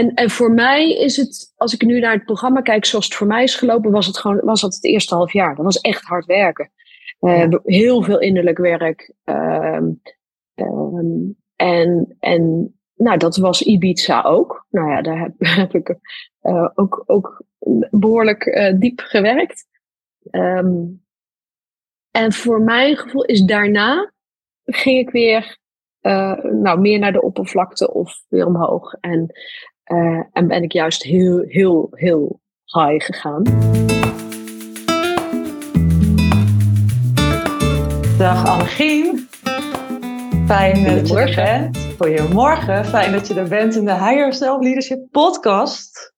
en, en voor mij is het, als ik nu naar het programma kijk zoals het voor mij is gelopen, was het gewoon was dat het eerste half jaar. Dat was echt hard werken. Uh, Heel veel innerlijk werk. Ehm, ehm, en, en nou, dat was Ibiza ook. Nou ja, daar heb, heb ik uh, ook, ook behoorlijk uh, diep gewerkt. Um, en voor mijn gevoel is daarna ging ik weer uh, nou, meer naar de oppervlakte of weer omhoog. En, uh, en ben ik juist heel, heel, heel high gegaan. Dag Annegien. Fijn dat je er bent. Goedemorgen. Fijn dat je er bent in de Higher Self Leadership podcast.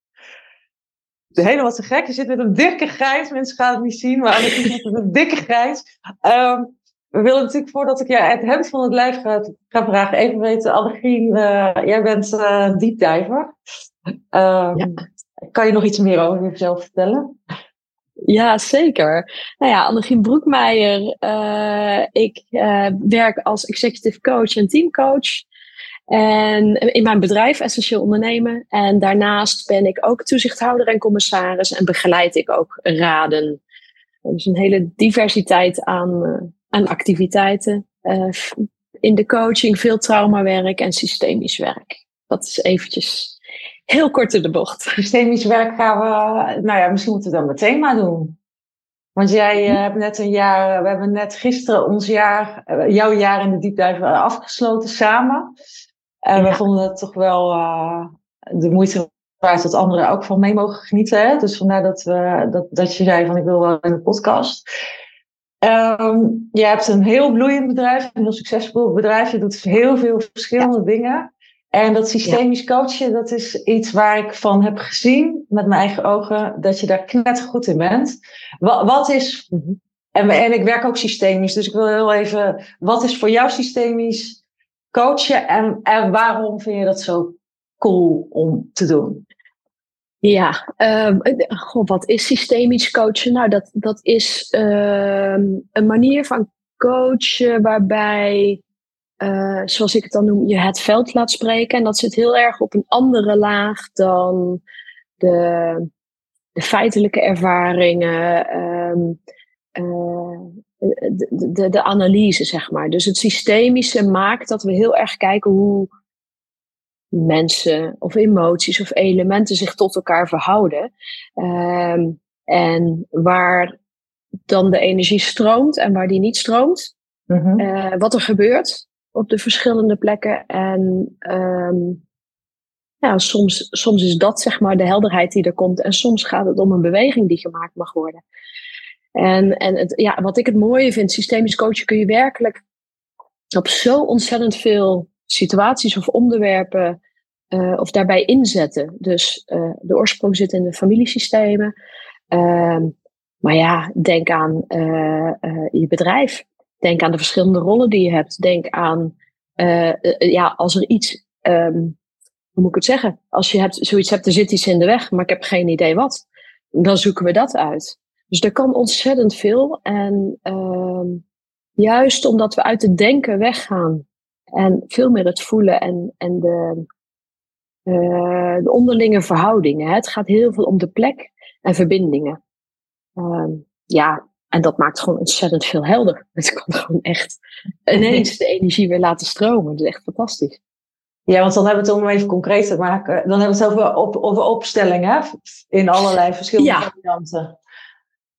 Helemaal te gek. Je zit met een dikke grijs. Mensen gaan het niet zien, maar Annegien zit met een dikke grijs. Um, we willen natuurlijk, voordat ik je het hemd van het lijf ga, ga vragen, even weten, Annegien, uh, jij bent uh, diepdiver. Ja. Kan je nog iets meer over jezelf vertellen? Ja, zeker. Nou ja, Annegien Broekmeijer. Uh, ik werk als executive coach en teamcoach. En in mijn bedrijf Essentieel Ondernemen. En daarnaast ben ik ook toezichthouder en commissaris. En begeleid ik ook raden. Dus een hele diversiteit aan aan activiteiten. Uh, in de coaching veel traumawerk en systemisch werk. Dat is eventjes heel kort in de bocht. Systemisch werk gaan we, nou ja, misschien moeten we dat meteen maar doen. Want jij uh, hebt net een jaar, we hebben net gisteren ons jaar, uh, jouw jaar in de diepduiven afgesloten samen. En ja. we vonden het toch wel de moeite waard dat anderen ook van mee mogen genieten. Hè? Dus vandaar dat, we, dat, dat je zei van ik wil wel in de podcast. Um, je hebt een heel bloeiend bedrijf, een heel succesvol bedrijf. Je doet heel veel verschillende ja. dingen. En dat systemisch coachen, dat is iets waar ik van heb gezien met mijn eigen ogen, dat je daar knettergoed in bent. Wat, wat is, en, en ik werk ook systemisch, dus ik wil heel even, wat is voor jou systemisch coachen en, en waarom vind je dat zo cool om te doen? Ja, goh, wat is systemisch coachen? Nou, dat, dat is um, een manier van coachen waarbij, uh, zoals ik het dan noem, je het veld laat spreken. En dat zit heel erg op een andere laag dan de, de feitelijke ervaringen, um, uh, de, de, de analyse, zeg maar. Dus het systemische maakt dat we heel erg kijken hoe mensen of emoties of elementen zich tot elkaar verhouden. Um, en waar dan de energie stroomt en waar die niet stroomt. Mm-hmm. Uh, wat er gebeurt op de verschillende plekken. En um, ja, soms, soms is dat zeg maar de helderheid die er komt. En soms gaat het om een beweging die gemaakt mag worden. En, en het, ja, wat ik het mooie vind, systemisch coachen kun je werkelijk op zo ontzettend veel situaties of onderwerpen uh, of daarbij inzetten. Dus uh, de oorsprong zit in de familiesystemen. Uh, maar ja, denk aan uh, je bedrijf. Denk aan de verschillende rollen die je hebt. Denk aan, ja, als er iets, um, hoe moet ik het zeggen? Als je hebt, zoiets hebt, er zit iets in de weg, maar ik heb geen idee wat. Dan zoeken we dat uit. Dus er kan ontzettend veel. En ehm, juist omdat we uit het denken weggaan en veel meer het voelen en, en de, uh, de onderlinge verhoudingen. Hè. Het gaat heel veel om de plek en verbindingen. Uh, ja, en dat maakt gewoon ontzettend veel helder. Het kan gewoon echt ineens de energie weer laten stromen. Dat is echt fantastisch. Ja, want dan hebben we het om even concreet te maken. Dan hebben we het over, op, over opstellingen in allerlei verschillende ja. varianten.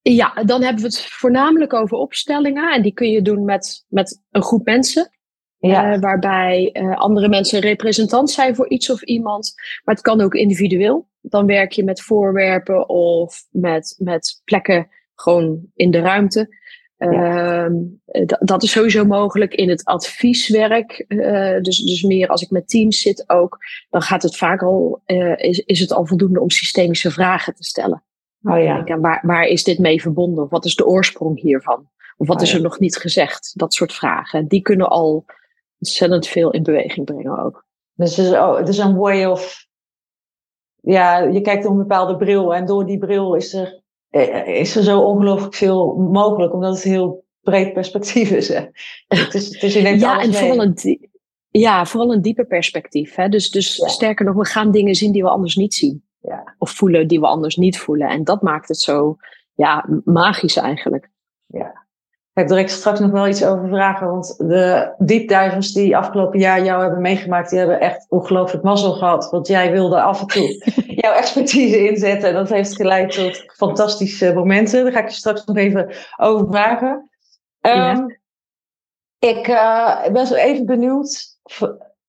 Ja, dan hebben we het voornamelijk over opstellingen. En die kun je doen met, met een groep mensen. Ja. Uh, waarbij uh, andere mensen representant zijn voor iets of iemand. Maar het kan ook individueel. Dan werk je met voorwerpen of met, met plekken gewoon in de ruimte. Ja. Uh, dat is sowieso mogelijk in het advieswerk. Uh, dus, dus meer als ik met teams zit ook. Dan gaat het vaak al, is, is het al voldoende om systemische vragen te stellen. Oh ja. En waar, waar is dit mee verbonden? Of wat is de oorsprong hiervan? Of wat oh, is er nog niet gezegd? Dat soort vragen. Die kunnen al ontzettend veel in beweging brengen ook. Dus het is, oh, het is een way of. Ja, je kijkt door een bepaalde bril en door die bril is er, eh, is er zo ongelooflijk veel mogelijk, omdat het een heel breed perspectief is. Hè. Het is, het is ja, en vooral een, Ja, vooral een dieper perspectief. Hè? Dus, dus sterker nog, we gaan dingen zien die we anders niet zien. Ja. Of voelen die we anders niet voelen. En dat maakt het zo ja, magisch eigenlijk. Ja. Ik ga ik straks nog wel iets over vragen. Want de diepduivers die afgelopen jaar jou hebben meegemaakt, die hebben echt ongelooflijk mazzel gehad. Want jij wilde af en toe jouw expertise inzetten. En dat heeft geleid tot fantastische momenten. Daar ga ik je straks nog even over vragen. Ehm, ik uh, ben zo even benieuwd.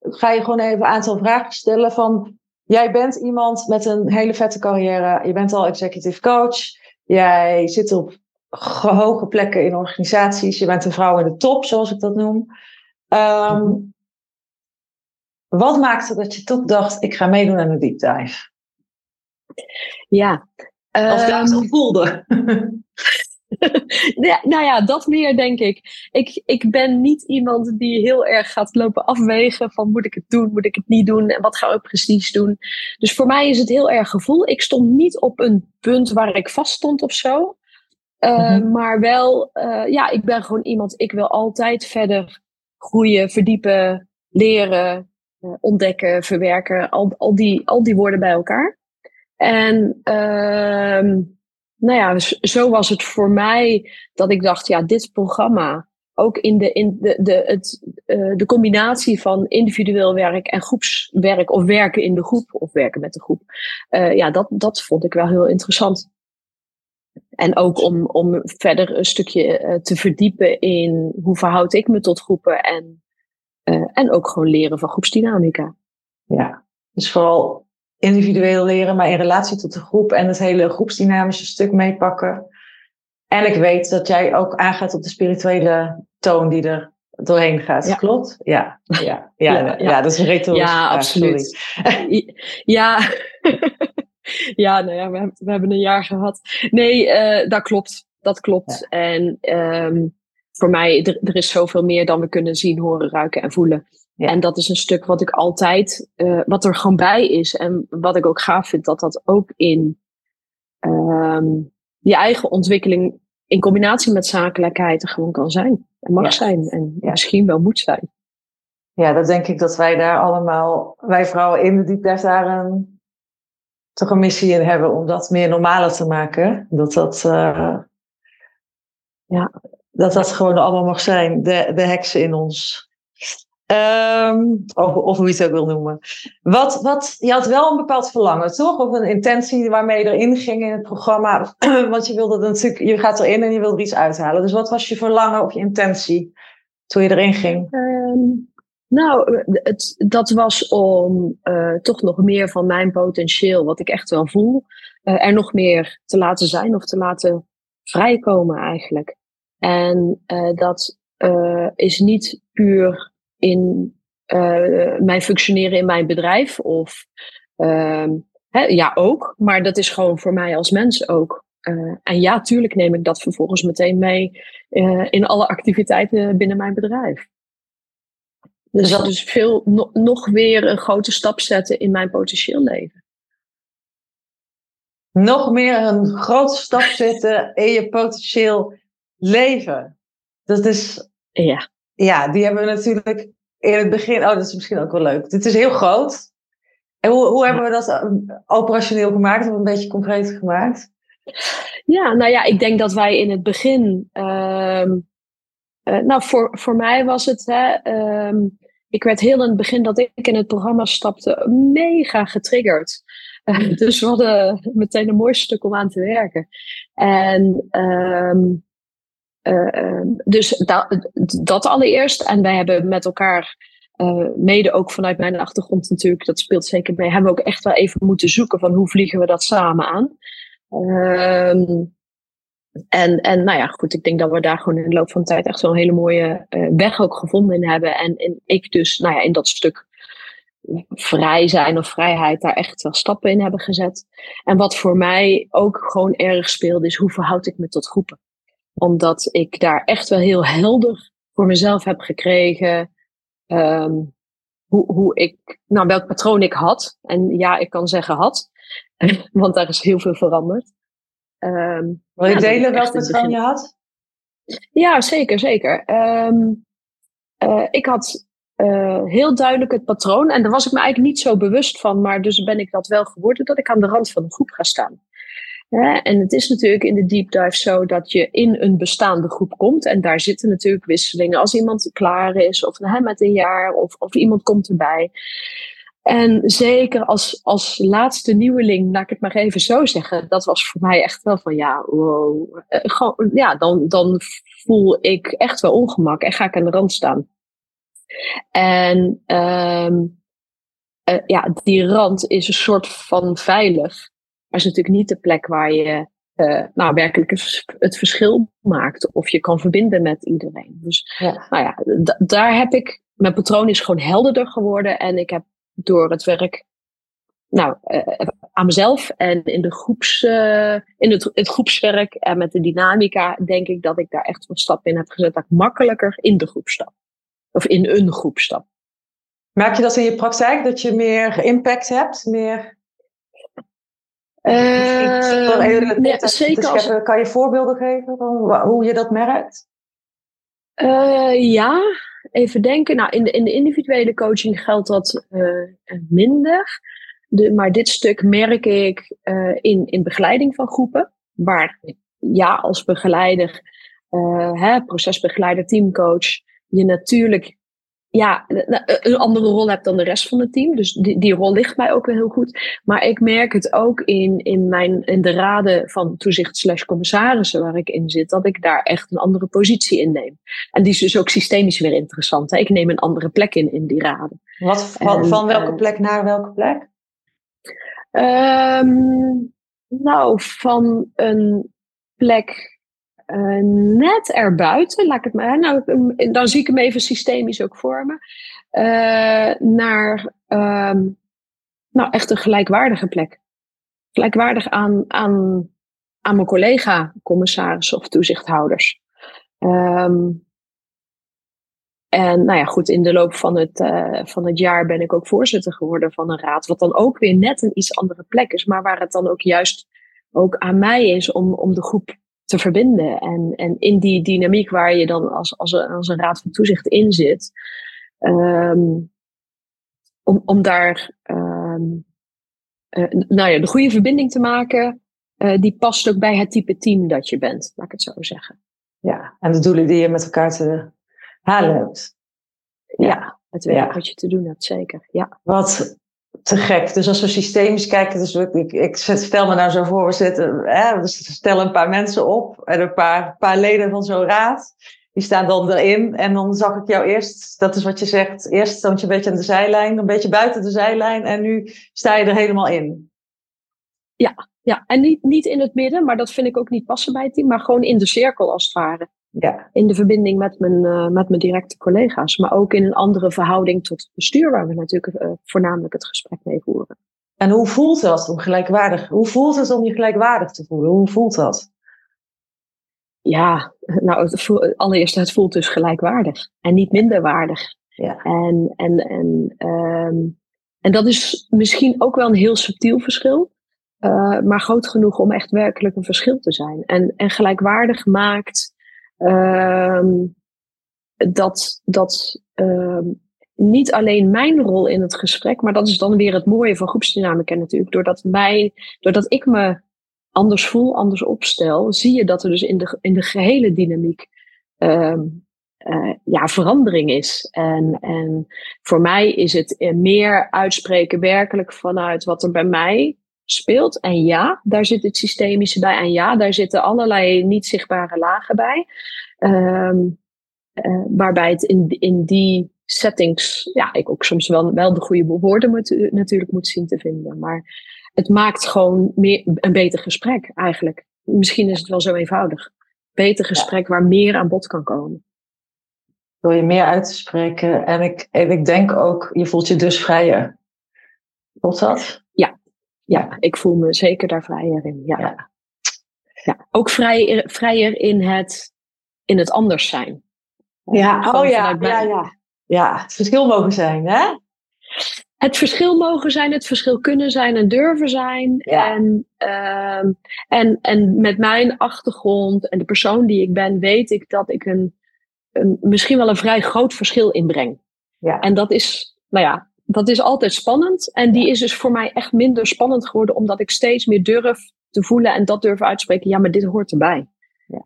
Ga je gewoon even een aantal vragen stellen van... Jij bent iemand met een hele vette carrière. Je bent al executive coach. Jij zit op hoge plekken in organisaties. Je bent een vrouw in de top, zoals ik dat noem. Um, wat maakte dat je toch dacht, ik ga meedoen aan een deep dive? Ja. Of dat um, voelde? ja, nou ja, dat meer denk ik. ik. Ik ben niet iemand die heel erg gaat lopen afwegen van moet ik het doen, moet ik het niet doen en wat ga ik precies doen. Dus voor mij is het heel erg gevoel. Ik stond niet op een punt waar ik vast stond of zo. Uh, Maar wel, uh, ja, ik ben gewoon iemand, ik wil altijd verder groeien, verdiepen, leren, uh, ontdekken, verwerken. Al, al, die, al die woorden bij elkaar. En ehm, nou ja, zo was het voor mij dat ik dacht, ja, dit programma, ook in de, in de, de, het, de combinatie van individueel werk en groepswerk, of werken in de groep, of werken met de groep, ja, dat, dat vond ik wel heel interessant. En ook om, om verder een stukje uh, te verdiepen in hoe verhoud ik me tot groepen en, uh, en ook gewoon leren van groepsdynamica. Ja, dus vooral individueel leren, maar in relatie tot de groep en het hele groepsdynamische stuk meepakken. En ik weet dat jij ook aangaat op de spirituele toon die er doorheen gaat. Ja. Klopt? Ja, ja, ja, ja, ja, ja. dat is een retorisch. Ja, absoluut. ja. ja, nou ja, we hebben, we hebben een jaar gehad. Nee, uh, dat klopt. Dat klopt. Ja. En um, voor mij, er, er, is zoveel meer dan we kunnen zien, horen, ruiken en voelen. Ja. En dat is een stuk wat ik altijd, uh, wat er gewoon bij is. En wat ik ook gaaf vind, dat dat ook in um, je eigen ontwikkeling in combinatie met zakelijkheid er gewoon kan zijn. En mag ja. zijn. En misschien wel moet zijn. Ja, dat denk ik dat wij daar allemaal, wij vrouwen in de diepte daar een toch een missie in hebben om dat meer normaler te maken. Dat dat, uh, ja, dat, dat gewoon allemaal mag zijn, de, de heksen in ons. Um, of, of hoe je het ook wil noemen. Wat, wat, je had wel een bepaald verlangen, toch? Of een intentie waarmee je erin ging in het programma. Want je wilde natuurlijk, je gaat erin en je wilde er iets uithalen. Dus wat was je verlangen of je intentie toen je erin ging? Um, nou, het, dat was om uh, toch nog meer van mijn potentieel, wat ik echt wel voel, uh, er nog meer te laten zijn of te laten vrijkomen eigenlijk. En dat is niet puur in mijn functioneren in mijn bedrijf of ehm, hè, ja ook, maar dat is gewoon voor mij als mens ook. en ja, tuurlijk neem ik dat vervolgens meteen mee in alle activiteiten binnen mijn bedrijf. Dus dat is veel, no, nog weer een grote stap zetten in mijn potentieel leven. Nog meer een grote stap zetten in je potentieel leven. Dat is. Ja. Ja, die hebben we natuurlijk in het begin. Oh, dat is misschien ook wel leuk. Dit is heel groot. En hoe, hoe hebben we dat eh, operationeel gemaakt of een beetje concreet gemaakt? Ja, nou ja, ik denk dat wij in het begin. Uh, uh, nou, voor, voor mij was het. Hè, uh, ik werd heel in het begin dat ik in het programma stapte mega getriggerd. Uh, dus we hadden meteen een mooi stuk om aan te werken. En um, uh, dus dat, dat allereerst. En wij hebben met elkaar, uh, mede ook vanuit mijn achtergrond natuurlijk, dat speelt zeker mee, hebben we ook echt wel even moeten zoeken van hoe vliegen we dat samen aan. Um, en, en nou ja, goed, ik denk dat we daar gewoon in de loop van de tijd echt zo'n hele mooie uh, weg ook gevonden in hebben. En, en ik dus, nou ja, in dat stuk vrij zijn of vrijheid daar echt wel stappen in hebben gezet. En wat voor mij ook gewoon erg speelde, is hoe verhoud ik me tot groepen. Omdat ik daar echt wel heel helder voor mezelf heb gekregen. Um, hoe, hoe ik, nou, welk patroon ik had. En ja, ik kan zeggen had, want daar is heel veel veranderd. Um, Wil je ja, delen welk patroon je had? Ja, zeker, zeker. Um, uh, ik had uh, heel duidelijk het patroon. En daar was ik me eigenlijk niet zo bewust van, maar dus ben ik dat wel geworden, dat ik aan de rand van een groep ga staan. en het is natuurlijk in de deep dive zo dat je in een bestaande groep komt. En daar zitten natuurlijk wisselingen. Als iemand klaar is, of hè, met een jaar, of, of iemand komt erbij. En zeker als, als laatste nieuweling, laat ik het maar even zo zeggen, dat was voor mij echt wel van ja, wow. Eh, gewoon, ja, dan, dan voel ik echt wel ongemak en ga ik aan de rand staan. En um, uh, ja, die rand is een soort van veilig, maar is natuurlijk niet de plek waar je uh, nou, werkelijk het verschil maakt of je kan verbinden met iedereen. Dus ja. nou ja, daar heb ik, mijn patroon is gewoon helderder geworden en ik heb door het werk nou, uh, aan mezelf en in, de groeps, uh, in het, het, groepswerk en met de dynamica, denk ik dat ik daar echt een stap in heb gezet. Dat ik makkelijker in de groep stap. Of in een groep stap. Merk je dat in je praktijk, dat je meer impact hebt? Meer... Uh, nee, zeker als... Kan je voorbeelden geven van hoe je dat merkt? ja, even denken. Nou, in de, in de individuele coaching geldt dat uh, minder. De, maar dit stuk merk ik uh, in, in begeleiding van groepen. Waar ja, als begeleider, uh, hè, procesbegeleider, teamcoach, je natuurlijk ja, een andere rol heb dan de rest van het team. Dus die, die rol ligt mij ook wel heel goed. Maar ik merk het ook in, in, mijn, in de raden van toezicht slash commissarissen waar ik in zit, dat ik daar echt een andere positie in neem. En die is dus ook systemisch weer interessant. Hè? Ik neem een andere plek in, in die raden. Wat, van, van welke eh, plek naar welke plek? Um, nou, van een plek uh, net erbuiten, laat ik het maar, nou, dan zie ik hem even systemisch ook voor me, uh, naar um, nou, echt een gelijkwaardige plek. Gelijkwaardig aan, aan, aan mijn collega, commissarissen of toezichthouders. Um, en nou ja, goed, in de loop van het, uh, van het jaar ben ik ook voorzitter geworden van een raad, wat dan ook weer net een iets andere plek is, maar waar het dan ook juist ook aan mij is om, om de groep te verbinden. En, en in die dynamiek waar je dan als, als, een, als een raad van toezicht in zit, um, om, om daar um, uh, nou ja, de goede verbinding te maken, uh, die past ook bij het type team dat je bent, laat ik het zo zeggen. Ja, en de doelen die je met elkaar te halen hebt. Ja, het werk wat je te doen hebt, zeker. Ja. Wat te gek. Dus als we systemisch kijken, dus ik, ik stel me nou zo voor, we zitten, hè, we stellen een paar mensen op en een paar, paar leden van zo'n raad. Die staan dan erin. En dan zag ik jou eerst, dat is wat je zegt, eerst stond je een beetje aan de zijlijn, een beetje buiten de zijlijn en nu sta je er helemaal in. Ja, ja. en niet, niet in het midden, maar dat vind ik ook niet passen bij het team, maar gewoon in de cirkel als het ware. Ja. In de verbinding met mijn, uh, met mijn directe collega's. Maar ook in een andere verhouding tot het bestuur, waar we natuurlijk uh, voornamelijk het gesprek mee voeren. En hoe voelt dat om gelijkwaardig? Hoe voelt het om je gelijkwaardig te voelen? Hoe voelt dat? Ja, nou, het voelt, allereerst, het voelt dus gelijkwaardig en niet minderwaardig. Ja. En, en, en, um, en dat is misschien ook wel een heel subtiel verschil. Uh, maar groot genoeg om echt werkelijk een verschil te zijn. En, en gelijkwaardig maakt dat dat um, niet alleen mijn rol in het gesprek, maar dat is dan weer het mooie van groepsdynamica natuurlijk. Doordat, mij, doordat ik me anders voel, anders opstel, zie je dat er dus in de, in de gehele dynamiek um, uh, ja, verandering is. En, en voor mij is het meer uitspreken werkelijk vanuit wat er bij mij speelt. En ja, daar zit het systemische bij. En ja, daar zitten allerlei niet zichtbare lagen bij. Um, uh, waarbij het in, in die settings, ja, ik ook soms wel, wel de goede woorden moet, natuurlijk moet zien te vinden. Maar het maakt gewoon meer, een beter gesprek eigenlijk. Misschien is het wel zo eenvoudig. Beter gesprek waar meer aan bod kan komen. Door je meer uit te spreken. En ik, en ik denk ook, je voelt je dus vrijer. Klopt dat? Ja, ik voel me zeker daar vrijer in. Ja. ja. ja. Ook vrij, vrijer in het, in het anders zijn. Ja, oh ja, ja, ja. Ja, het verschil mogen zijn, hè? Het verschil mogen zijn, het verschil kunnen zijn en durven zijn. Ja. En, uh, en, en met mijn achtergrond en de persoon die ik ben, weet ik dat ik een, een misschien wel een vrij groot verschil inbreng. Ja. En dat is, nou ja, dat is altijd spannend. En die is dus voor mij echt minder spannend geworden, omdat ik steeds meer durf te voelen en dat durf uitspreken. Ja, maar dit hoort erbij. Ja.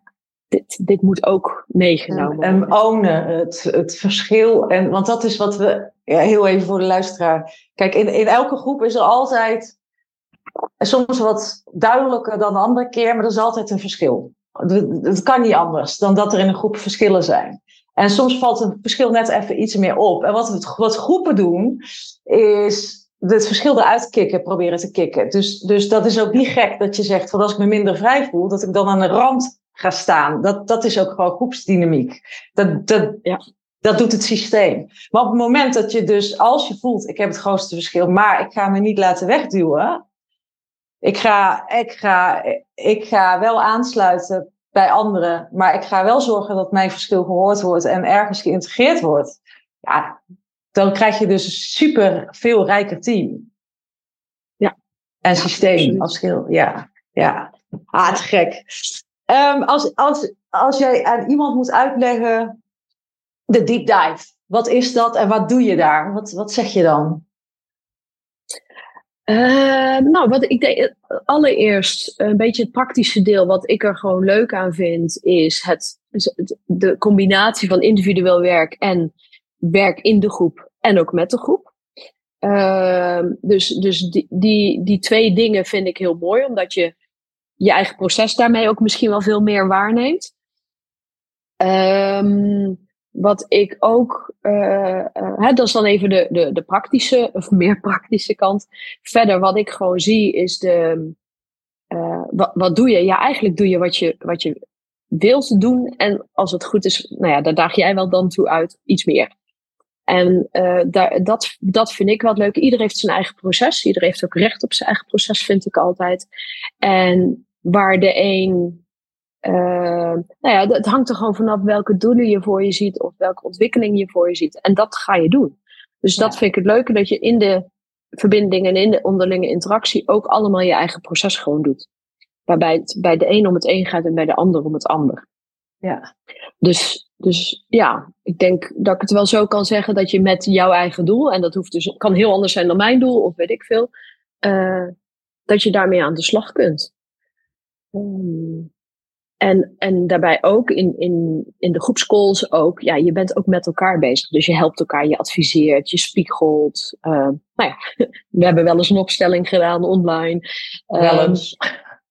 Dit, dit moet ook meegenomen en, worden. En ownen, het, het verschil. En, want dat is wat we, ja, heel even voor de luisteraar. Kijk, in, in elke groep is er altijd soms wat duidelijker dan de andere keer, maar er is altijd een verschil. Het kan niet anders dan dat er in een groep verschillen zijn. En soms valt het verschil net even iets meer op. En wat, we, wat groepen doen, is het verschil eruit kicken, proberen te kicken. Dus, dus dat is ook niet gek dat je zegt, van als ik me minder vrij voel, dat ik dan aan de rand ga staan. Dat, dat is ook gewoon groepsdynamiek. Dat, dat, ja. dat doet het systeem. Maar op het moment dat je dus, als je voelt, ik heb het grootste verschil, maar ik ga me niet laten wegduwen. Ik ga, ik ga, ik ga wel aansluiten bij anderen. Maar ik ga wel zorgen dat mijn verschil gehoord wordt en ergens geïntegreerd wordt. Ja, dan krijg je dus een super veel rijker team. Ja. En systeem als. Ja, ja. Ah, te gek. Um, als, als, als jij aan iemand moet uitleggen de deep dive. Wat is dat en wat doe je daar? Wat, wat zeg je dan? Uh, nou, wat ik denk, allereerst een beetje het praktische deel, wat ik er gewoon leuk aan vind, is het, de combinatie van individueel werk en werk in de groep en ook met de groep. Uh, dus dus die, die, die twee dingen vind ik heel mooi, omdat je je eigen proces daarmee ook misschien wel veel meer waarneemt. Um, wat ik ook, uh, uh, dat is dan even de, de, de praktische, of meer praktische kant. Verder, wat ik gewoon zie, is de, uh, wat, wat doe je? Ja, eigenlijk doe je wat je, wat je wilt doen. En als het goed is, nou ja, daar daag jij wel dan toe uit, iets meer. En daar, dat, dat vind ik wat leuk. Iedereen heeft zijn eigen proces. Iedereen heeft ook recht op zijn eigen proces, vind ik altijd. En waar de een uh, nou ja, het hangt er gewoon vanaf welke doelen je voor je ziet of welke ontwikkeling je voor je ziet. En dat ga je doen. Dus dat vind ik het leuke, dat je in de verbinding en in de onderlinge interactie ook allemaal je eigen proces gewoon doet. Waarbij het bij de een om het een gaat en bij de ander om het ander. Ja. Dus, dus ja, ik denk dat ik het wel zo kan zeggen dat je met jouw eigen doel, en dat hoeft dus, kan heel anders zijn dan mijn doel of weet ik veel, uh, dat je daarmee aan de slag kunt. Um, en, en daarbij ook in, in, in de groepscalls ook, ja, je bent ook met elkaar bezig. Dus je helpt elkaar, je adviseert, je spiegelt. Uh, nou ja, we hebben wel eens een opstelling gedaan online. Wel ehm, eens.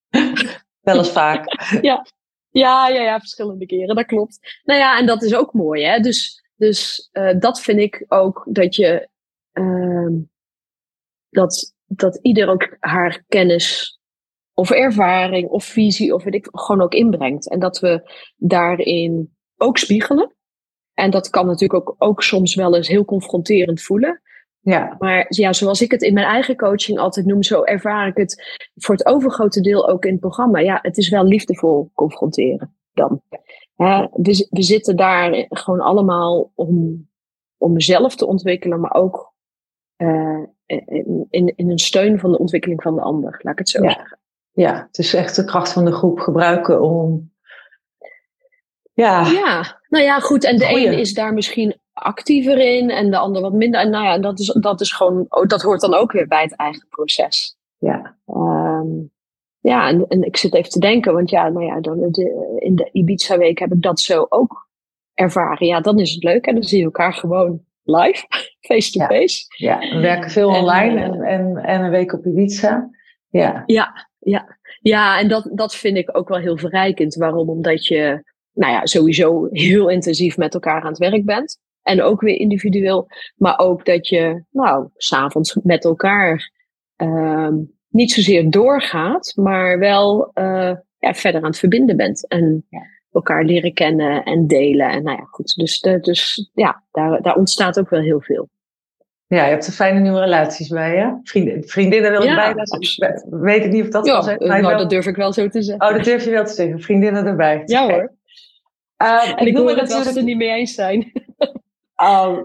wel eens vaak. ja. Ja, ja, ja, verschillende keren, dat klopt. Nou ja, en dat is ook mooi, hè. Dus, dus uh, dat vind ik ook, dat je, uh, dat, dat ieder ook haar kennis of ervaring of visie of weet ik gewoon ook inbrengt. En dat we daarin ook spiegelen. En dat kan natuurlijk ook, ook soms wel eens heel confronterend voelen. Ja. Maar ja, zoals ik het in mijn eigen coaching altijd noem, zo ervaar ik het voor het overgrote deel ook in het programma. Ja, het is wel liefdevol confronteren dan. we, we zitten daar gewoon allemaal om, om mezelf te ontwikkelen, maar ook uh, in, in een steun van de ontwikkeling van de ander, laat ik het zo zeggen ja, het is echt de kracht van de groep gebruiken om. Ja. ja, nou ja, goed. En de ene is daar misschien actiever in en de ander wat minder. En nou ja, dat is, dat is gewoon, oh, dat hoort dan ook weer bij het eigen proces. Ja. Um, ja, en, en ik zit even te denken, want ja, nou ja, dan de, in de Ibiza-week heb ik dat zo ook ervaren. Ja, dan is het leuk en dan zie je elkaar gewoon live, face-to-face. Ja, we werken veel online en, eh, en, en, een week op Ibiza. Ja. Ja, ja. ja en dat, dat vind ik ook wel heel verrijkend. Waarom? Omdat je nou ja, sowieso heel intensief met elkaar aan het werk bent. En ook weer individueel. Maar ook dat je, nou, s'avonds met elkaar uh, niet zozeer doorgaat, maar wel uh, ja, verder aan het verbinden bent. En elkaar leren kennen en delen. En nou ja, goed. Dus, de, dus ja, daar, daar ontstaat ook wel heel veel. Ja, je hebt een fijne nieuwe relaties bij je. Vrienden, vriendinnen wil ik ja, Weet ik niet of dat ja, kan zeggen. Nou, dat durf ik wel zo te zeggen. Oh, dat durf je wel te zeggen. Vriendinnen erbij. Ja hoor. Uh, en ik, ik noem het natuurlijk... ze niet mee eens zijn. Oh,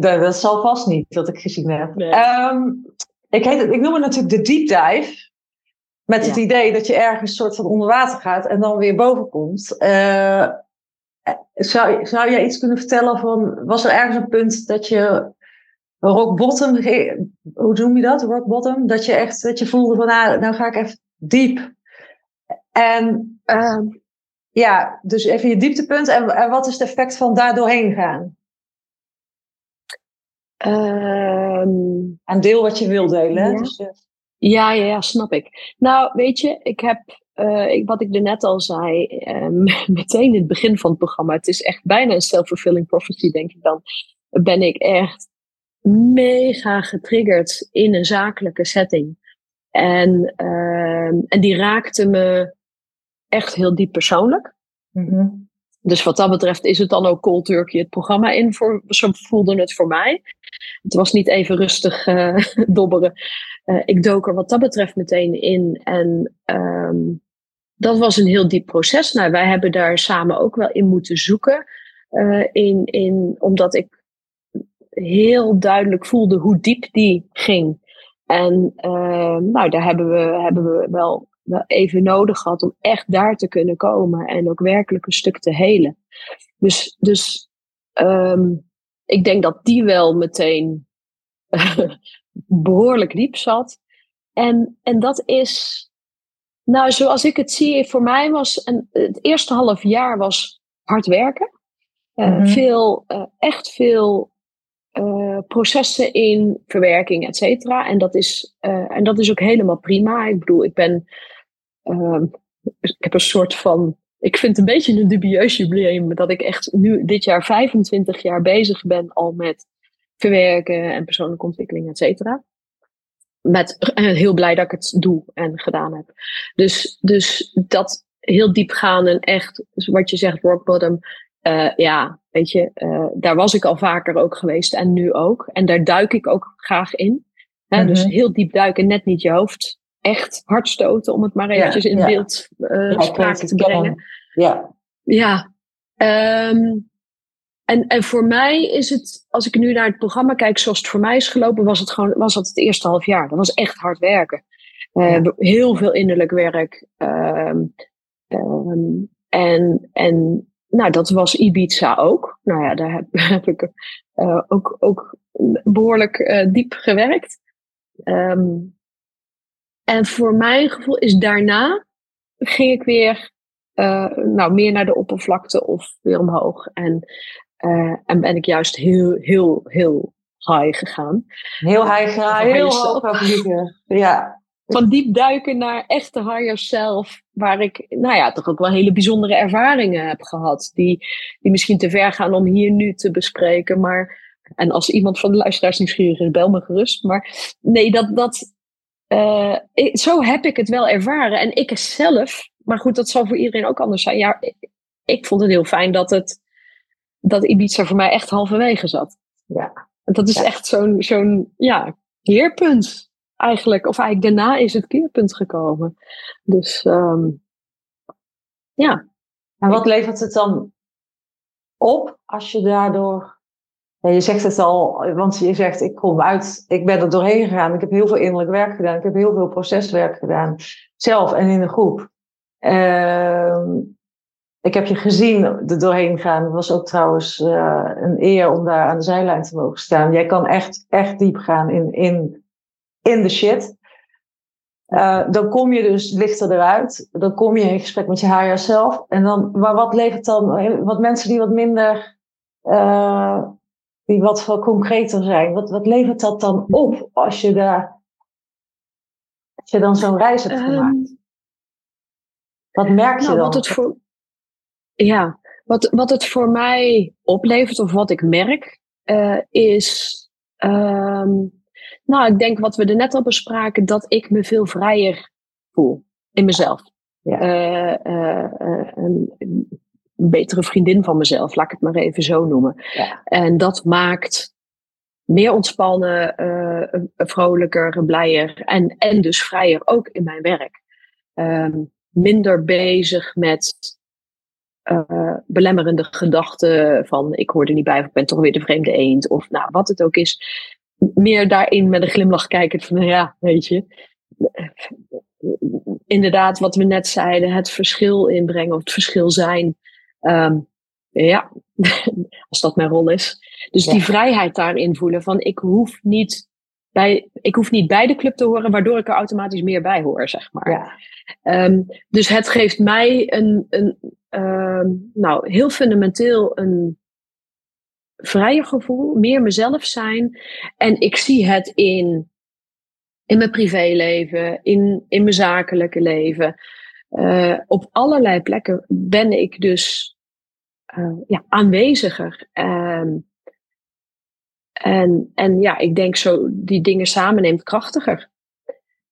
dat, dat, zal vast niet, wat ik gezien heb. Nee. Um, ik, heet ik noem het natuurlijk de deep dive. Met het idee dat je ergens soort van onder water gaat en dan weer boven komt. Uh, zou, zou jij iets kunnen vertellen van, was er ergens een punt dat je rock bottom, hoe noem je dat? Rock bottom? Dat je echt, dat je voelde van, nou, nou ga ik even diep. En uh, ja, dus even je dieptepunt. En, en wat is het effect van daar doorheen gaan? Um, een deel wat je wil delen. Ja. Dus, uh, ja, ja, ja, snap ik. Nou, weet je, ik heb, uh, ik, wat ik er net al zei, um, meteen in het begin van het programma, het is echt bijna een self-fulfilling prophecy, denk ik dan, ben ik echt mega getriggerd in een zakelijke setting. En, uh, en die raakte me echt heel diep persoonlijk. Mm-hmm. Dus wat dat betreft is het dan ook cold turkey het programma in. Voor, zo voelde het voor mij. Het was niet even rustig uh, dobberen. Uh, ik dook er wat dat betreft meteen in. En um, dat was een heel diep proces. Nou, wij hebben daar samen ook wel in moeten zoeken. Uh, in, in, omdat ik heel duidelijk voelde hoe diep die ging. En nou, daar hebben we, hebben we wel wel even nodig gehad om echt daar te kunnen komen en ook werkelijk een stuk te helen. Dus, dus um, ik denk dat die wel meteen behoorlijk diep zat. En, en dat is, nou, zoals ik het zie, voor mij was een, het eerste half jaar was hard werken. Uh, mm -hmm. Veel, uh, echt veel uh, processen in verwerking, et cetera. En, dat is, en dat is ook helemaal prima. Ik bedoel, ik ben uh, ik heb een soort van. Ik vind het een beetje een dubieus jubileum dat ik echt nu dit jaar 25 jaar bezig ben al met verwerken en persoonlijke ontwikkeling, et cetera. Met, en heel blij dat ik het doe en gedaan heb. Dus, dus dat heel diep gaan en echt, wat je zegt, rock bottom. Ja, weet je, uh, daar was ik al vaker ook geweest en nu ook. En daar duik ik ook graag in. Hè, mm -hmm. Dus heel diep duiken, net niet je hoofd echt hard stoten, om het maar eventjes in ja. beeld uh, ja, te brengen. Ja. Ja. Um, en, en voor mij is het, als ik nu naar het programma kijk zoals het voor mij is gelopen, was het gewoon was dat het eerste half jaar. Dat was echt hard werken. Uh, heel veel innerlijk werk. Um, um, en, en nou, dat was Ibiza ook. Nou ja, daar heb, heb ik uh, ook, ook behoorlijk uh, diep gewerkt. Um, en voor mijn gevoel is daarna ging ik weer uh, nou, meer naar de oppervlakte of weer omhoog. En, en ben ik juist heel, heel, heel high gegaan. Heel high gegaan, heel hoog. Ja. Van diep duiken naar echte higher self, waar ik nou ja, toch ook wel hele bijzondere ervaringen heb gehad. Die, die misschien te ver gaan om hier nu te bespreken. Maar, en als iemand van de luisteraars nieuwsgierig is, bel me gerust. Maar nee, dat, dat, uh, ik, zo heb ik het wel ervaren. En ik zelf, maar goed, dat zal voor iedereen ook anders zijn. Ja, ik, ik vond het heel fijn dat, het, dat Ibiza voor mij echt halverwege zat. Ja. Dat is ja. echt zo'n zo'n ja, keerpunt eigenlijk. Of eigenlijk daarna is het keerpunt gekomen. Dus um, ja. En wat levert het dan op als je daardoor je zegt het al, want je zegt ik kom uit, ik ben er doorheen gegaan. Ik heb heel veel innerlijk werk gedaan. Ik heb heel veel proceswerk gedaan. Zelf en in de groep. Uh, ik heb je gezien er doorheen gaan. Het was ook trouwens uh, een eer om daar aan de zijlijn te mogen staan. Jij kan echt, echt diep gaan in, in, in de shit. Uh, dan kom je dus lichter eruit. Dan kom je in gesprek met je higher zelf. En dan, maar wat levert dan, wat mensen die wat minder uh, die wat veel concreter zijn. Wat, wat levert dat dan op als je daar als je dan zo'n reis hebt gemaakt? Um, wat merk je nou, dan? Wat het voor, ja, wat, wat het voor mij oplevert of wat ik merk, uh, is. Um, nou, ik denk wat we er net al bespraken, dat ik me veel vrijer voel in mezelf. Ja. Uh, uh, een betere vriendin van mezelf, laat ik het maar even zo noemen. Ja. En dat maakt meer ontspannen, vrolijker, blijer en, en dus vrijer ook in mijn werk. Um, minder bezig met belemmerende gedachten van ik hoor er niet bij of ik ben toch weer de vreemde eend of nou wat het ook is. Meer daarin met een glimlach kijken van ja, weet je. Inderdaad, wat we net zeiden, het verschil inbrengen of het verschil zijn Um, ja, als dat mijn rol is. Dus die vrijheid daarin voelen van ik hoef niet bij, ik hoef niet bij de club te horen, waardoor ik er automatisch meer bij hoor, zeg maar. Ja. Um, dus het geeft mij een, een um, nou, heel fundamenteel een vrijer gevoel, meer mezelf zijn. En ik zie het in, in mijn privéleven, in, in mijn zakelijke leven. Uh, op allerlei plekken ben ik dus uh, ja, aanweziger. Um, en, en ja, ik denk zo die dingen samen neemt krachtiger.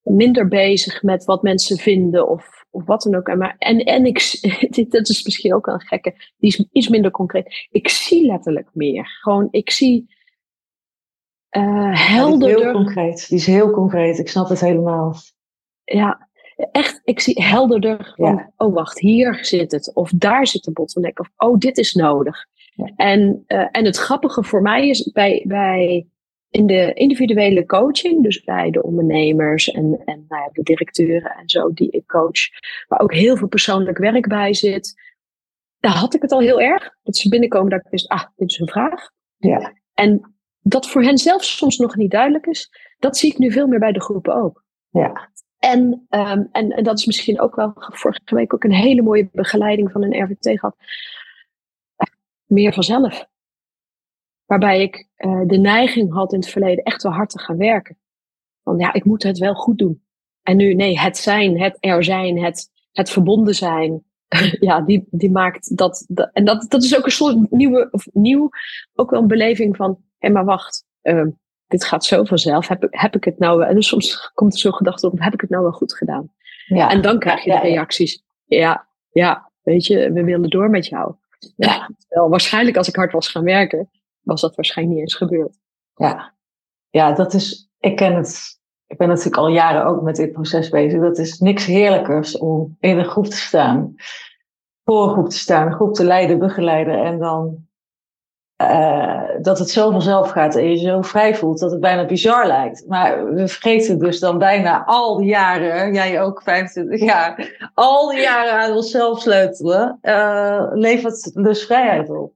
Minder bezig met wat mensen vinden of, of wat dan ook. En, maar, en, en ik, dat is misschien ook wel een gekke, die is iets minder concreet. Ik zie letterlijk meer. Gewoon, ik zie uh, helderder. die is heel concreet. Die is heel concreet. Ik snap het helemaal. Ja, echt, ik zie helderder van, ja. oh wacht, hier zit het. Of daar zit de bottleneck. Of, oh, dit is nodig. En, uh, en het grappige voor mij is bij, bij in de individuele coaching, dus bij de ondernemers en, en nou ja, de directeuren en zo die ik coach, waar ook heel veel persoonlijk werk bij zit, daar had ik het al heel erg. Dat ze binnenkomen dat ik wist, ah, dit is een vraag. Ja. En dat voor hen zelf soms nog niet duidelijk is, dat zie ik nu veel meer bij de groepen ook. Ja. En, um, en, en dat is misschien ook wel vorige week ook een hele mooie begeleiding van een RVT gehad meer vanzelf. Waarbij ik uh, de neiging had in het verleden echt wel hard te gaan werken. Van ja, ik moet het wel goed doen. En nu, nee, het zijn, het er zijn, het, het verbonden zijn. ja, die, die maakt dat, dat. En dat, dat is ook een soort nieuwe, of nieuw, ook wel een beleving van, hé, hey, maar wacht, uh, dit gaat zo vanzelf. Heb, heb ik het nou, en soms komt er zo'n gedachte op, heb ik het nou wel goed gedaan? Ja. En dan krijg je de reacties. Ja, ja, weet je, we willen door met jou. Ja, wel, waarschijnlijk als ik hard was gaan werken, was dat waarschijnlijk niet eens gebeurd. Ja, ja dat is, ik ken het. Ik ben natuurlijk al jaren ook met dit proces bezig. Dat is niks heerlijkers om in een groep te staan. Voor een groep te staan, een groep te leiden, begeleiden. En dan uh, dat het zo vanzelf gaat en je zo vrij voelt dat het bijna bizar lijkt. Maar we vergeten dus dan bijna al die jaren, jij ook 25 jaar, al die jaren aan onszelf sleutelen, uh, levert dus vrijheid op.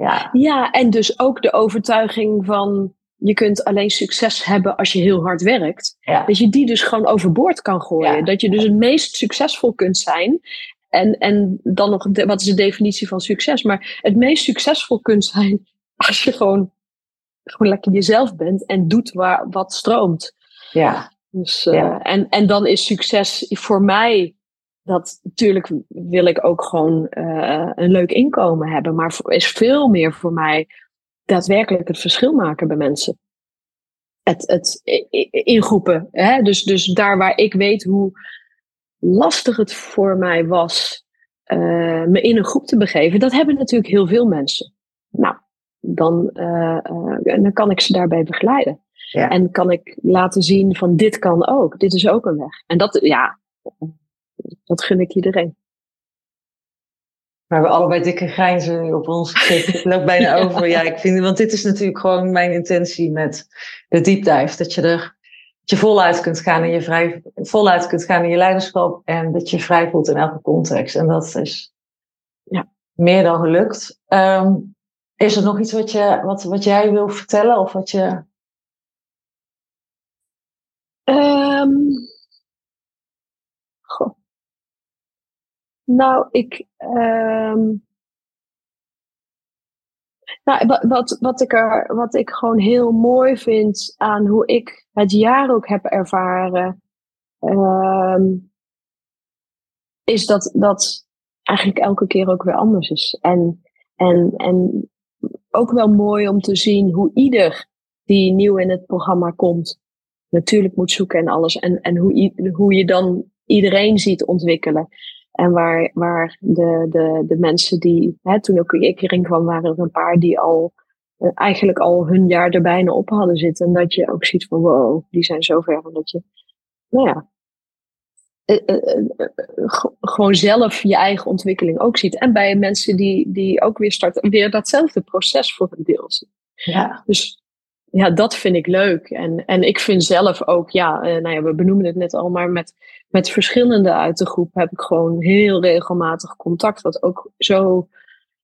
Ja. ja, en dus ook de overtuiging van je kunt alleen succes hebben als je heel hard werkt. Ja. Dat je die dus gewoon overboord kan gooien. Ja. Dat je dus het meest succesvol kunt zijn en, en dan nog, wat is de definitie van succes? Maar het meest succesvol kunt zijn als je gewoon, gewoon lekker jezelf bent en doet waar, wat stroomt. Ja. Dus, uh, ja. En, en dan is succes voor mij, dat natuurlijk wil ik ook gewoon uh, een leuk inkomen hebben, maar is veel meer voor mij daadwerkelijk het verschil maken bij mensen. Het, het ingroepen. Hè? Dus, dus daar waar ik weet hoe lastig het voor mij was uh, me in een groep te begeven, dat hebben natuurlijk heel veel mensen. Nou, dan, uh, dan kan ik ze daarbij begeleiden. Ja. En kan ik laten zien van dit kan ook, dit is ook een weg. En dat, ja, dat gun ik iedereen. We hebben allebei dikke grijnzen op ons gezicht. Het loopt bijna over. Ja, ik vind, want dit is natuurlijk gewoon mijn intentie met de deep dive. Dat je er je voluit kunt gaan in je vrij, voluit kunt gaan in je leiderschap en dat je vrij voelt in elke context. En dat is ja, meer dan gelukt. Um, is er nog iets wat, je, wat, wat jij wil vertellen of wat je. Um, goh. Nou, ik. Um, nou, wat, wat, ik er, wat ik gewoon heel mooi vind aan hoe ik het jaar ook heb ervaren, um, is dat dat eigenlijk elke keer ook weer anders is. En, en, en ook wel mooi om te zien hoe ieder die nieuw in het programma komt, natuurlijk moet zoeken en alles. En, en hoe, hoe je dan iedereen ziet ontwikkelen. En waar, waar de, de, de mensen die, hè, toen ook ik erin kwam, waren er een paar die al uh, eigenlijk al hun jaar er bijna op hadden zitten. En dat je ook ziet van wow, die zijn zo ver. En dat je, nou ja, uh, uh, gewoon zelf je eigen ontwikkeling ook ziet. En bij mensen die, die ook weer starten, weer datzelfde proces voor een deel zien. Ja. Dus ja, dat vind ik leuk. En, en ik vind zelf ook, ja, uh, nou ja, we benoemen het net al, maar met, met verschillende uit de groep heb ik gewoon heel regelmatig contact. Wat ook zo,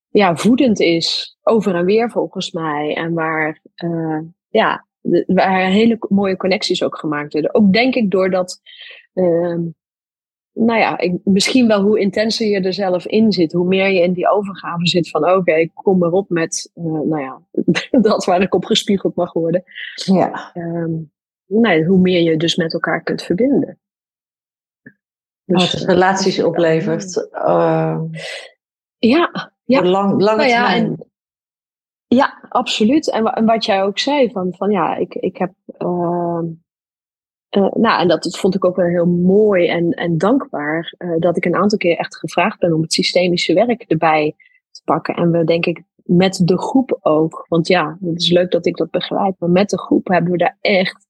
ja, voedend is, over en weer volgens mij. En waar, uh, ja, waar hele mooie connecties ook gemaakt worden. Ook denk ik doordat, uh, nou ja, ik, misschien wel hoe intenser je er zelf in zit, hoe meer je in die overgave zit van oké, ik kom erop met, uh, nou ja, dat waar ik op gespiegeld mag worden. Ja. Um, nee, hoe meer je dus met elkaar kunt verbinden. Dus, Wat relaties oplevert. Uh, ja, ja. Lang, lange nou ja, termijn. En, ja, absoluut. En, en, wat jij ook zei, van, van ja, ik, ik heb. Uh, uh, nou, en dat vond ik ook wel heel mooi en, en dankbaar. Uh, dat ik een aantal keer echt gevraagd ben om het systemische werk erbij te pakken. En we denk ik met de groep ook. Want ja, het is leuk dat ik dat begeleid. Maar met de groep hebben we daar echt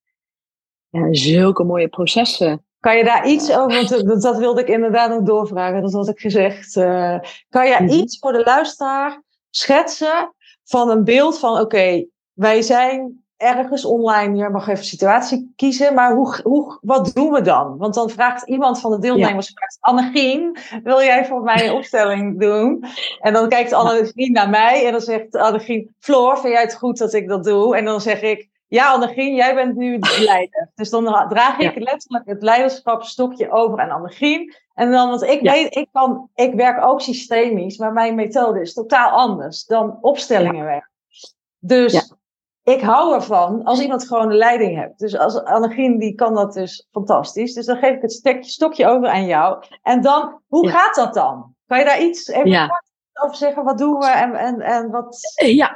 ja, zulke mooie processen kan je daar iets over, want dat wilde ik inderdaad nog doorvragen, dat had ik gezegd. Uh, kan je iets voor de luisteraar schetsen van een beeld van, oké, wij zijn ergens online, je mag even situatie kiezen, maar hoe, hoe, wat doen we dan? Want dan vraagt iemand van de deelnemers, ja. Annegien, wil jij voor mij een opstelling doen? En dan kijkt Annegien naar mij en dan zegt Annegien, Floor, vind jij het goed dat ik dat doe? En dan zeg ik, ja, Annegien, jij bent nu de leider. Dus dan draag ik ja. letterlijk het leiderschapstokje over aan Annegien. En dan, want ik ja. weet, ik, kan, ik werk ook systemisch, maar mijn methode is totaal anders dan opstellingen werken. Dus ik hou ervan als iemand gewoon een leiding hebt. Dus als Annegien, die kan dat dus fantastisch. Dus dan geef ik het stekje, stokje over aan jou. En dan, hoe gaat dat dan? Kan je daar iets even kort over zeggen? Wat doen we en, en, en wat... Ja,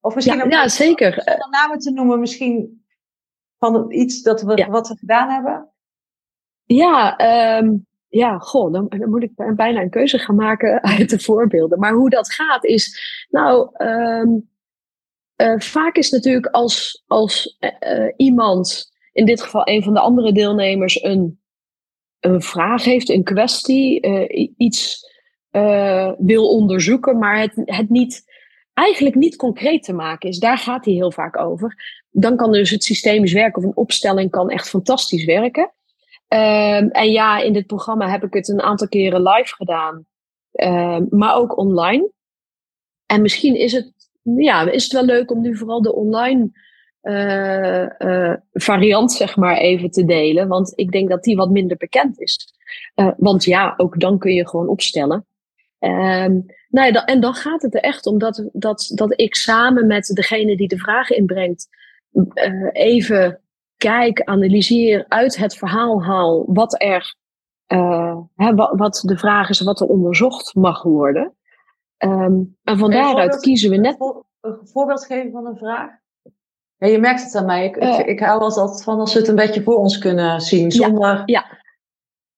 of misschien ja, ja zeker. Zonder namen te noemen, misschien van iets dat we, ja. wat we gedaan hebben? Ja, um, ja goh, dan, dan, moet ik bijna een keuze gaan maken uit de voorbeelden. Maar hoe dat gaat is, nou, um, uh, vaak is natuurlijk als, als uh, iemand, in dit geval een van de andere deelnemers, een, een vraag heeft, een kwestie, iets wil onderzoeken, maar het, het niet eigenlijk niet concreet te maken is. Daar gaat hij heel vaak over. Dan kan dus het systemisch werken of een opstelling kan echt fantastisch werken. Um, en ja, in dit programma heb ik het een aantal keren live gedaan, um, maar ook online. En misschien is het, ja, is het wel leuk om nu vooral de online uh, uh, variant, zeg maar, even te delen. Want ik denk dat die wat minder bekend is. Uh, want ja, ook dan kun je gewoon opstellen. Um, nou ja, en dan gaat het er echt om dat, dat, dat ik samen met degene die de vragen inbrengt, even kijk, analyseer, uit het verhaal haal wat er, wat, wat, de vraag is, wat er onderzocht mag worden. Um, en van daaruit kiezen we net. Een voorbeeld geven van een vraag? Ja, je merkt het aan mij. Ik, uh, ik, ik hou altijd van als we het een beetje voor ons kunnen zien. Zonder... Ja.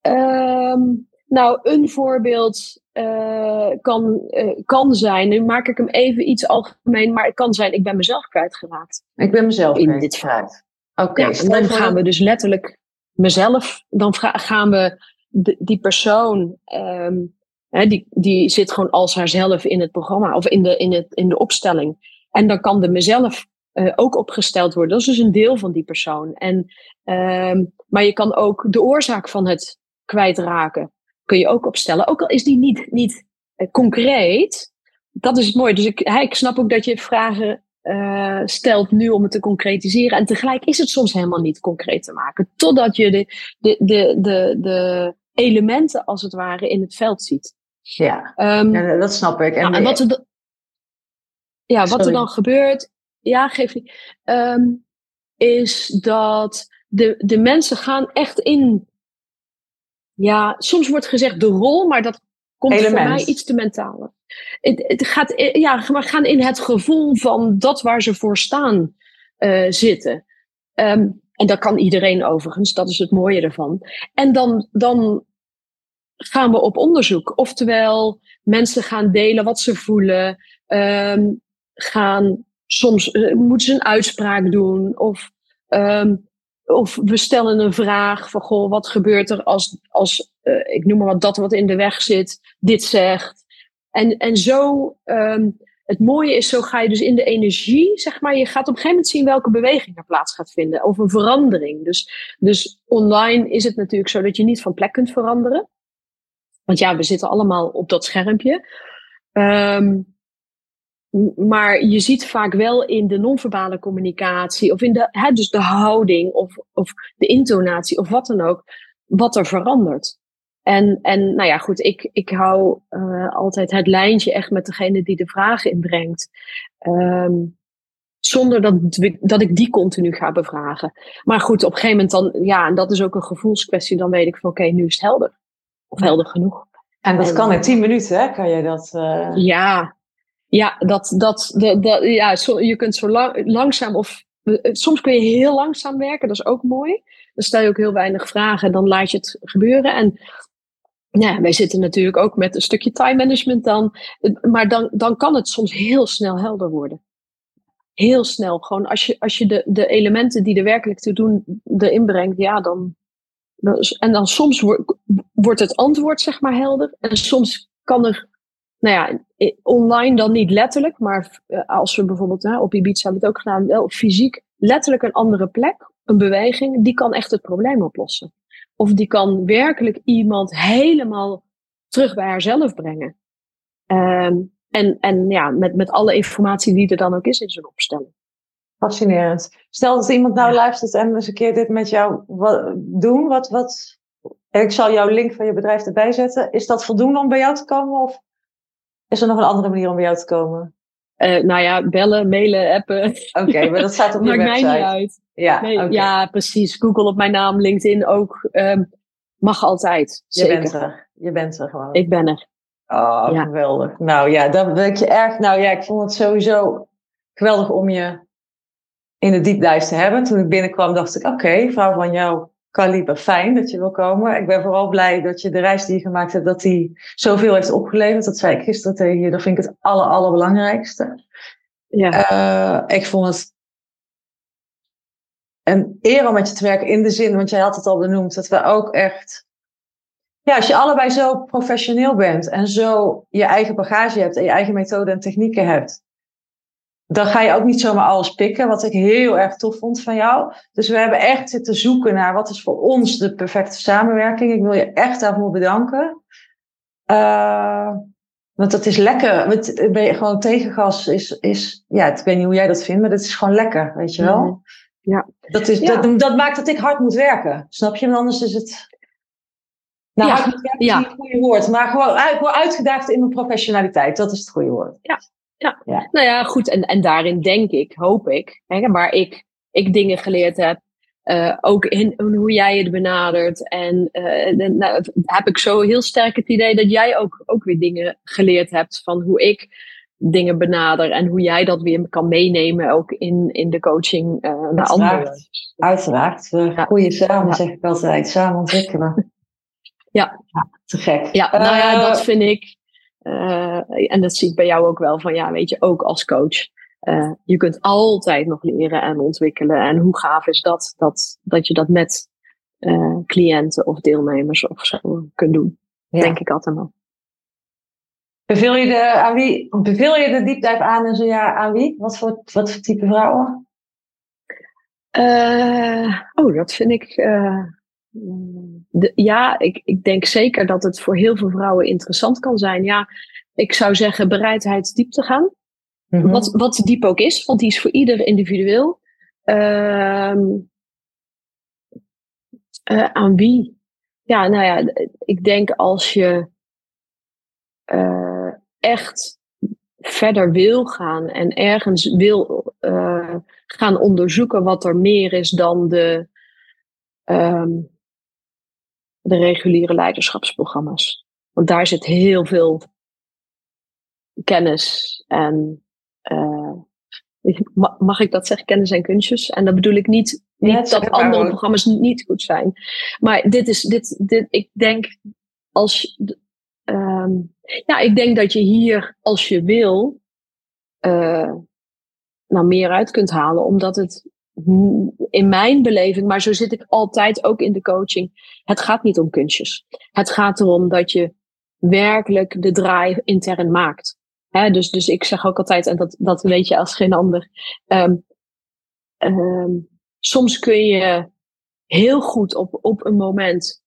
ja. Um, nou, een voorbeeld uh, kan, uh, kan zijn, nu maak ik hem even iets algemeen, maar het kan zijn, ik ben mezelf kwijtgeraakt. Ik ben mezelf in dit verhaal. Oké. Okay, ja, en dan gaan we dus letterlijk mezelf, dan gaan we de, die persoon, um, die, die zit gewoon als haarzelf in het programma of in de, in het, in de opstelling. En dan kan de mezelf uh, ook opgesteld worden. Dat is dus een deel van die persoon. En, um, maar je kan ook de oorzaak van het kwijtraken kun je ook opstellen. Ook al is die niet, niet uh, concreet. Dat is het mooie. Dus ik, ik snap ook dat je vragen uh, stelt nu om het te concretiseren. En tegelijk is het soms helemaal niet concreet te maken. Totdat je de, de, de, de elementen als het ware in het veld ziet. Ja, um, ja dat snap ik. En, nou, en wat, er dan, ja, wat er dan gebeurt, ja, geef niet, um, is dat de, de mensen gaan echt in ja, soms wordt gezegd de rol, maar dat komt Element. voor mij iets te mentaal. Het, het gaat, ja, we gaan in het gevoel van dat waar ze voor staan uh, zitten. Um, en dat kan iedereen overigens, dat is het mooie ervan. En dan, dan gaan we op onderzoek. Oftewel, mensen gaan delen wat ze voelen. Um, gaan soms uh, moeten ze een uitspraak doen. Of um, of we stellen een vraag van, goh, wat gebeurt er als, als uh, ik noem maar wat, dat wat in de weg zit, dit zegt. En, en zo, um, het mooie is, zo ga je dus in de energie, zeg maar, je gaat op een gegeven moment zien welke beweging er plaats gaat vinden, of een verandering. Dus, dus online is het natuurlijk zo dat je niet van plek kunt veranderen. Want ja, we zitten allemaal op dat schermpje. Ehm, maar je ziet vaak wel in de non-verbale communicatie, of in de, hè, dus de houding, of, of de intonatie, of wat dan ook, wat er verandert. En, en nou ja, goed, ik, ik hou uh, altijd het lijntje echt met degene die de vragen inbrengt. Um, zonder dat, dat ik die continu ga bevragen. Maar goed, op een gegeven moment dan, ja, en dat is ook een gevoelskwestie, dan weet ik van oké, nu is het helder. Of helder genoeg. En dat kan in tien minuten, hè? Kan je dat? Uh... Ja, ja, dat, dat, dat, dat, ja zo, je kunt zo lang, langzaam of eh, soms kun je heel langzaam werken, dat is ook mooi. Dan stel je ook heel weinig vragen en dan laat je het gebeuren. En ja, wij zitten natuurlijk ook met een stukje time management dan. Maar dan, dan kan het soms heel snel helder worden. Heel snel. Gewoon als je, als je de, de elementen die er werkelijk te doen erin brengt, ja, dan. En dan soms wordt, het antwoord, zeg maar, helder. En soms kan er, nou ja, online dan niet letterlijk, maar eh, als we bijvoorbeeld nou, op Ibiza hebben het ook gedaan, wel fysiek, letterlijk een andere plek, een beweging, die kan echt het probleem oplossen. Of die kan werkelijk iemand helemaal terug bij haarzelf brengen. Um, en, en ja, met, met alle informatie die er dan ook is in zo'n opstelling. Fascinerend. Stel dat iemand nou luistert en eens een keer dit met jou doen. Wat, wat, ik zal jouw link van je bedrijf erbij zetten. Is dat voldoende om bij jou te komen? Of is er nog een andere manier om bij jou te komen? Uh, nou ja, bellen, mailen, appen. Oké, maar dat staat op je Maakt website. mij niet uit. Ja, nee, okay. ja, precies. Google op mijn naam, LinkedIn ook. Um, mag altijd. Je zeker. bent er. Je bent er gewoon. Ik ben er. Oh, Ja. geweldig. Nou ja, dan ben ik je erg. Nou ja, ik vond het sowieso geweldig om je in de diepduis te hebben. Toen ik binnenkwam, dacht ik: oké, vrouw van jouw kaliber, fijn dat je wil komen. Ik ben vooral blij dat je de reis die je gemaakt hebt, dat die zoveel heeft opgeleverd. Dat zei ik gisteren tegen je. Dat vind ik het aller, allerbelangrijkste. Ja. Uh, ik vond het een eer om met je te werken in de zin, want jij had het al benoemd, dat we ook echt ja, als je allebei zo professioneel bent en zo je eigen bagage hebt en je eigen methoden en technieken hebt, dan ga je ook niet zomaar alles pikken, wat ik heel erg tof vond van jou. Dus we hebben echt zitten zoeken naar wat is voor ons de perfecte samenwerking. Ik wil je echt daarvoor bedanken. Uh, want dat is lekker. Ben je gewoon tegengas is, is, ja, ik weet niet hoe jij dat vindt, maar dat is gewoon lekker, weet je wel? Mm. Ja. Dat, is, Ja. Dat, dat maakt dat ik hard moet werken. Snap je? Want anders is het. Nou, Ja. hard moet werken is Ja. niet het goede woord. Maar gewoon, word uitgedaagd in mijn professionaliteit. Dat is het goede woord. Nou ja, goed. En, en daarin denk ik, hoop ik, hè, waar ik, ik dingen geleerd heb. eh, ook in, in hoe jij het benadert. En eh, de- nou, heb ik zo heel sterk het idee dat jij ook, ook weer dingen geleerd hebt van hoe ik dingen benader. En hoe jij dat weer kan meenemen ook in, in de coaching eh naar anderen. Uiteraard. We Ja. groeien samen, Ja. zeg ik altijd. Samen ontwikkelen. Ja. Te gek. Ja, nou ja, dat vind ik. Eh, en dat zie ik bij jou ook wel. Van ja, weet je, ook als coach. eh, je kunt altijd nog leren en ontwikkelen. En hoe gaaf is dat, dat, dat je dat met eh, cliënten of deelnemers of zo kunt doen. ja. Denk ik altijd wel. Beveel je de, aan wie, beveel je de deep dive aan en zo ja, aan wie? Wat voor, wat voor type vrouwen? Eh, oh, dat vind ik. De, ja, ik, ik denk zeker dat het voor heel veel vrouwen interessant kan zijn. Ja, ik zou zeggen bereidheid diep te gaan. Mhm. Wat, wat diep ook is, want die is voor ieder individueel. Ehm, eh, aan wie? Ja, nou ja, ik denk als je eh, echt verder wil gaan en ergens wil eh, gaan onderzoeken wat er meer is dan de, ehm, de reguliere leiderschapsprogramma's. Want daar zit heel veel kennis en eh, ma- mag ik dat zeggen, kennis en kunstjes? En dat bedoel ik niet, niet Ja, dat andere programma's niet goed zijn. Maar dit is, dit, dit, ik denk als ehm, ja, ik denk dat je hier, als je wil, eh, nou meer uit kunt halen, omdat het in mijn beleving, maar zo zit ik altijd ook in de coaching. Het gaat niet om kunstjes. Het gaat erom dat je werkelijk de draai intern maakt. Dus, dus ik zeg ook altijd, en dat, dat weet je als geen ander. ehm, ehm, soms kun je heel goed op, op een moment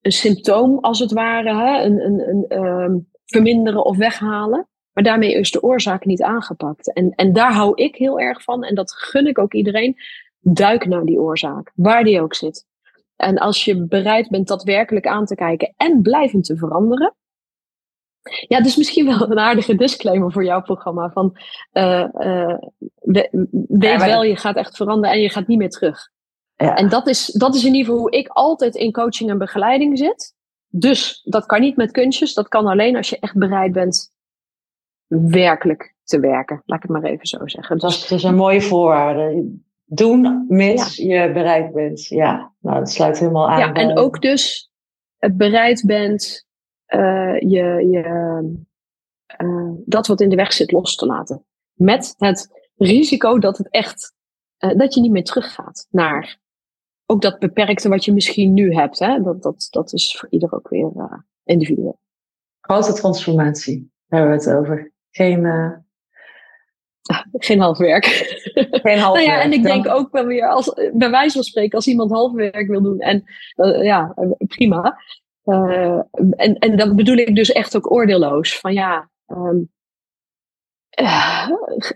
een symptoom, als het ware, een, een, een, ehm, verminderen of weghalen. Maar daarmee is de oorzaak niet aangepakt. En, en daar hou ik heel erg van. En dat gun ik ook iedereen. Duik naar die oorzaak, waar die ook zit. En als je bereid bent dat werkelijk aan te kijken en blijvend te veranderen. Ja, dus misschien wel een aardige disclaimer voor jouw programma. Van, uh, uh, weet wel, je gaat echt veranderen en je gaat niet meer terug. Ja. En dat is, dat is in ieder geval hoe ik altijd in coaching en begeleiding zit. Dus dat kan niet met kunstjes. Dat kan alleen als je echt bereid bent werkelijk te werken. Laat ik het maar even zo zeggen. Dat is, dat is een mooie voorwaarde. Doen mits je bereid bent. Ja, nou, dat sluit helemaal aan. Ja, en ook dus bereid bent uh, je, je, uh, dat wat in de weg zit los te laten. Met het risico dat het echt, uh, dat je niet meer teruggaat naar ook dat beperkte wat je misschien nu hebt. Hè? Dat, dat, dat is voor ieder ook weer individueel. Grote transformatie, daar hebben we het over. Geen, geen halfwerk. Geen halfwerk. nou ja, en ik denk ook wel weer, als, bij wijze van spreken, als iemand halfwerk wil doen, en uh, ja, prima. Uh, en, en dat bedoel ik dus echt ook oordeelloos. Van ja, um, uh,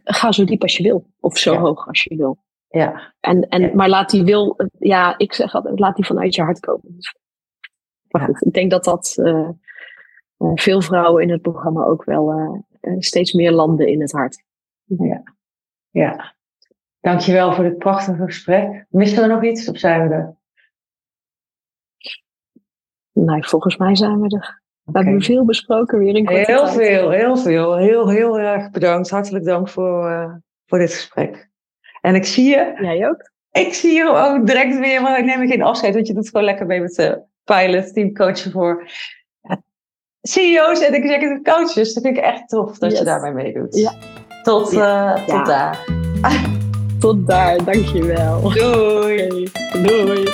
ga zo diep als je wil. Of zo Ja. hoog als je wil. Ja, En, en, Ja. Maar laat die wil, ja, ik zeg altijd, laat die vanuit je hart komen. Maar goed, ik denk dat dat uh, uh, veel vrouwen in het programma ook wel uh, steeds meer landen in het hart. ja. ja. Dankjewel voor dit prachtige gesprek. Missen we nog iets of zijn we er? Nou, volgens mij zijn we er. We hebben veel besproken weer in korte Heel tijd. veel, heel veel. Heel, heel erg bedankt. Hartelijk dank voor, uh, voor dit gesprek. En ik zie je, Jij ook? ik zie je ook direct weer, maar ik neem geen afscheid, want je doet gewoon lekker mee met de pilot, teamcoachen voor CEO's en executive coaches. Dat vind ik echt tof dat Yes. je daarmee meedoet. Ja. Tot, uh, tot Ja. daar. Tot daar, dankjewel. Doei. Doei.